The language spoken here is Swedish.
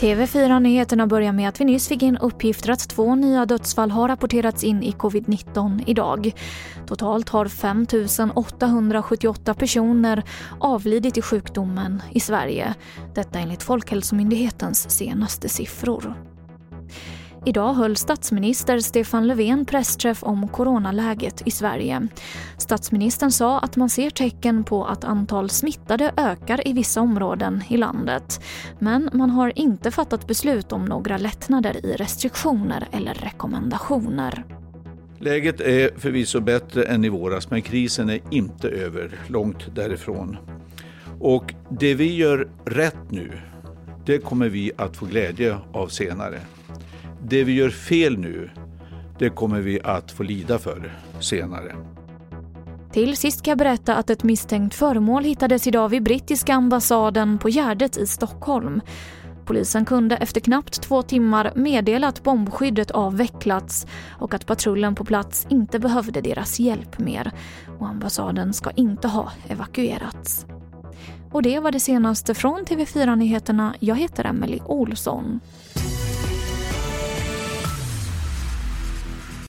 TV4-nyheterna börjar med att vi nyss fick in uppgifter att två nya dödsfall har rapporterats in i covid-19 idag. Totalt har 5 878 personer avlidit i sjukdomen i Sverige. Detta enligt Folkhälsomyndighetens senaste siffror. Idag höll statsminister Stefan Löfven pressträff om coronaläget i Sverige. Statsministern sa att man ser tecken på att antal smittade ökar i vissa områden i landet. Men man har inte fattat beslut om några lättnader i restriktioner eller rekommendationer. Läget är förvisso bättre än i våras men krisen är inte över, långt därifrån. Och det vi gör rätt nu, det kommer vi att få glädje av senare det vi gör fel nu, det kommer vi att få lida för senare. Till sist kan jag berätta att ett misstänkt föremål hittades idag vid brittiska ambassaden på Gärdet i Stockholm. Polisen kunde efter knappt två timmar meddela att bombskyddet avvecklats och att patrullen på plats inte behövde deras hjälp mer. Och ambassaden ska inte ha evakuerats. Och det var det senaste från TV4 Nyheterna. Jag heter Emily Olsson.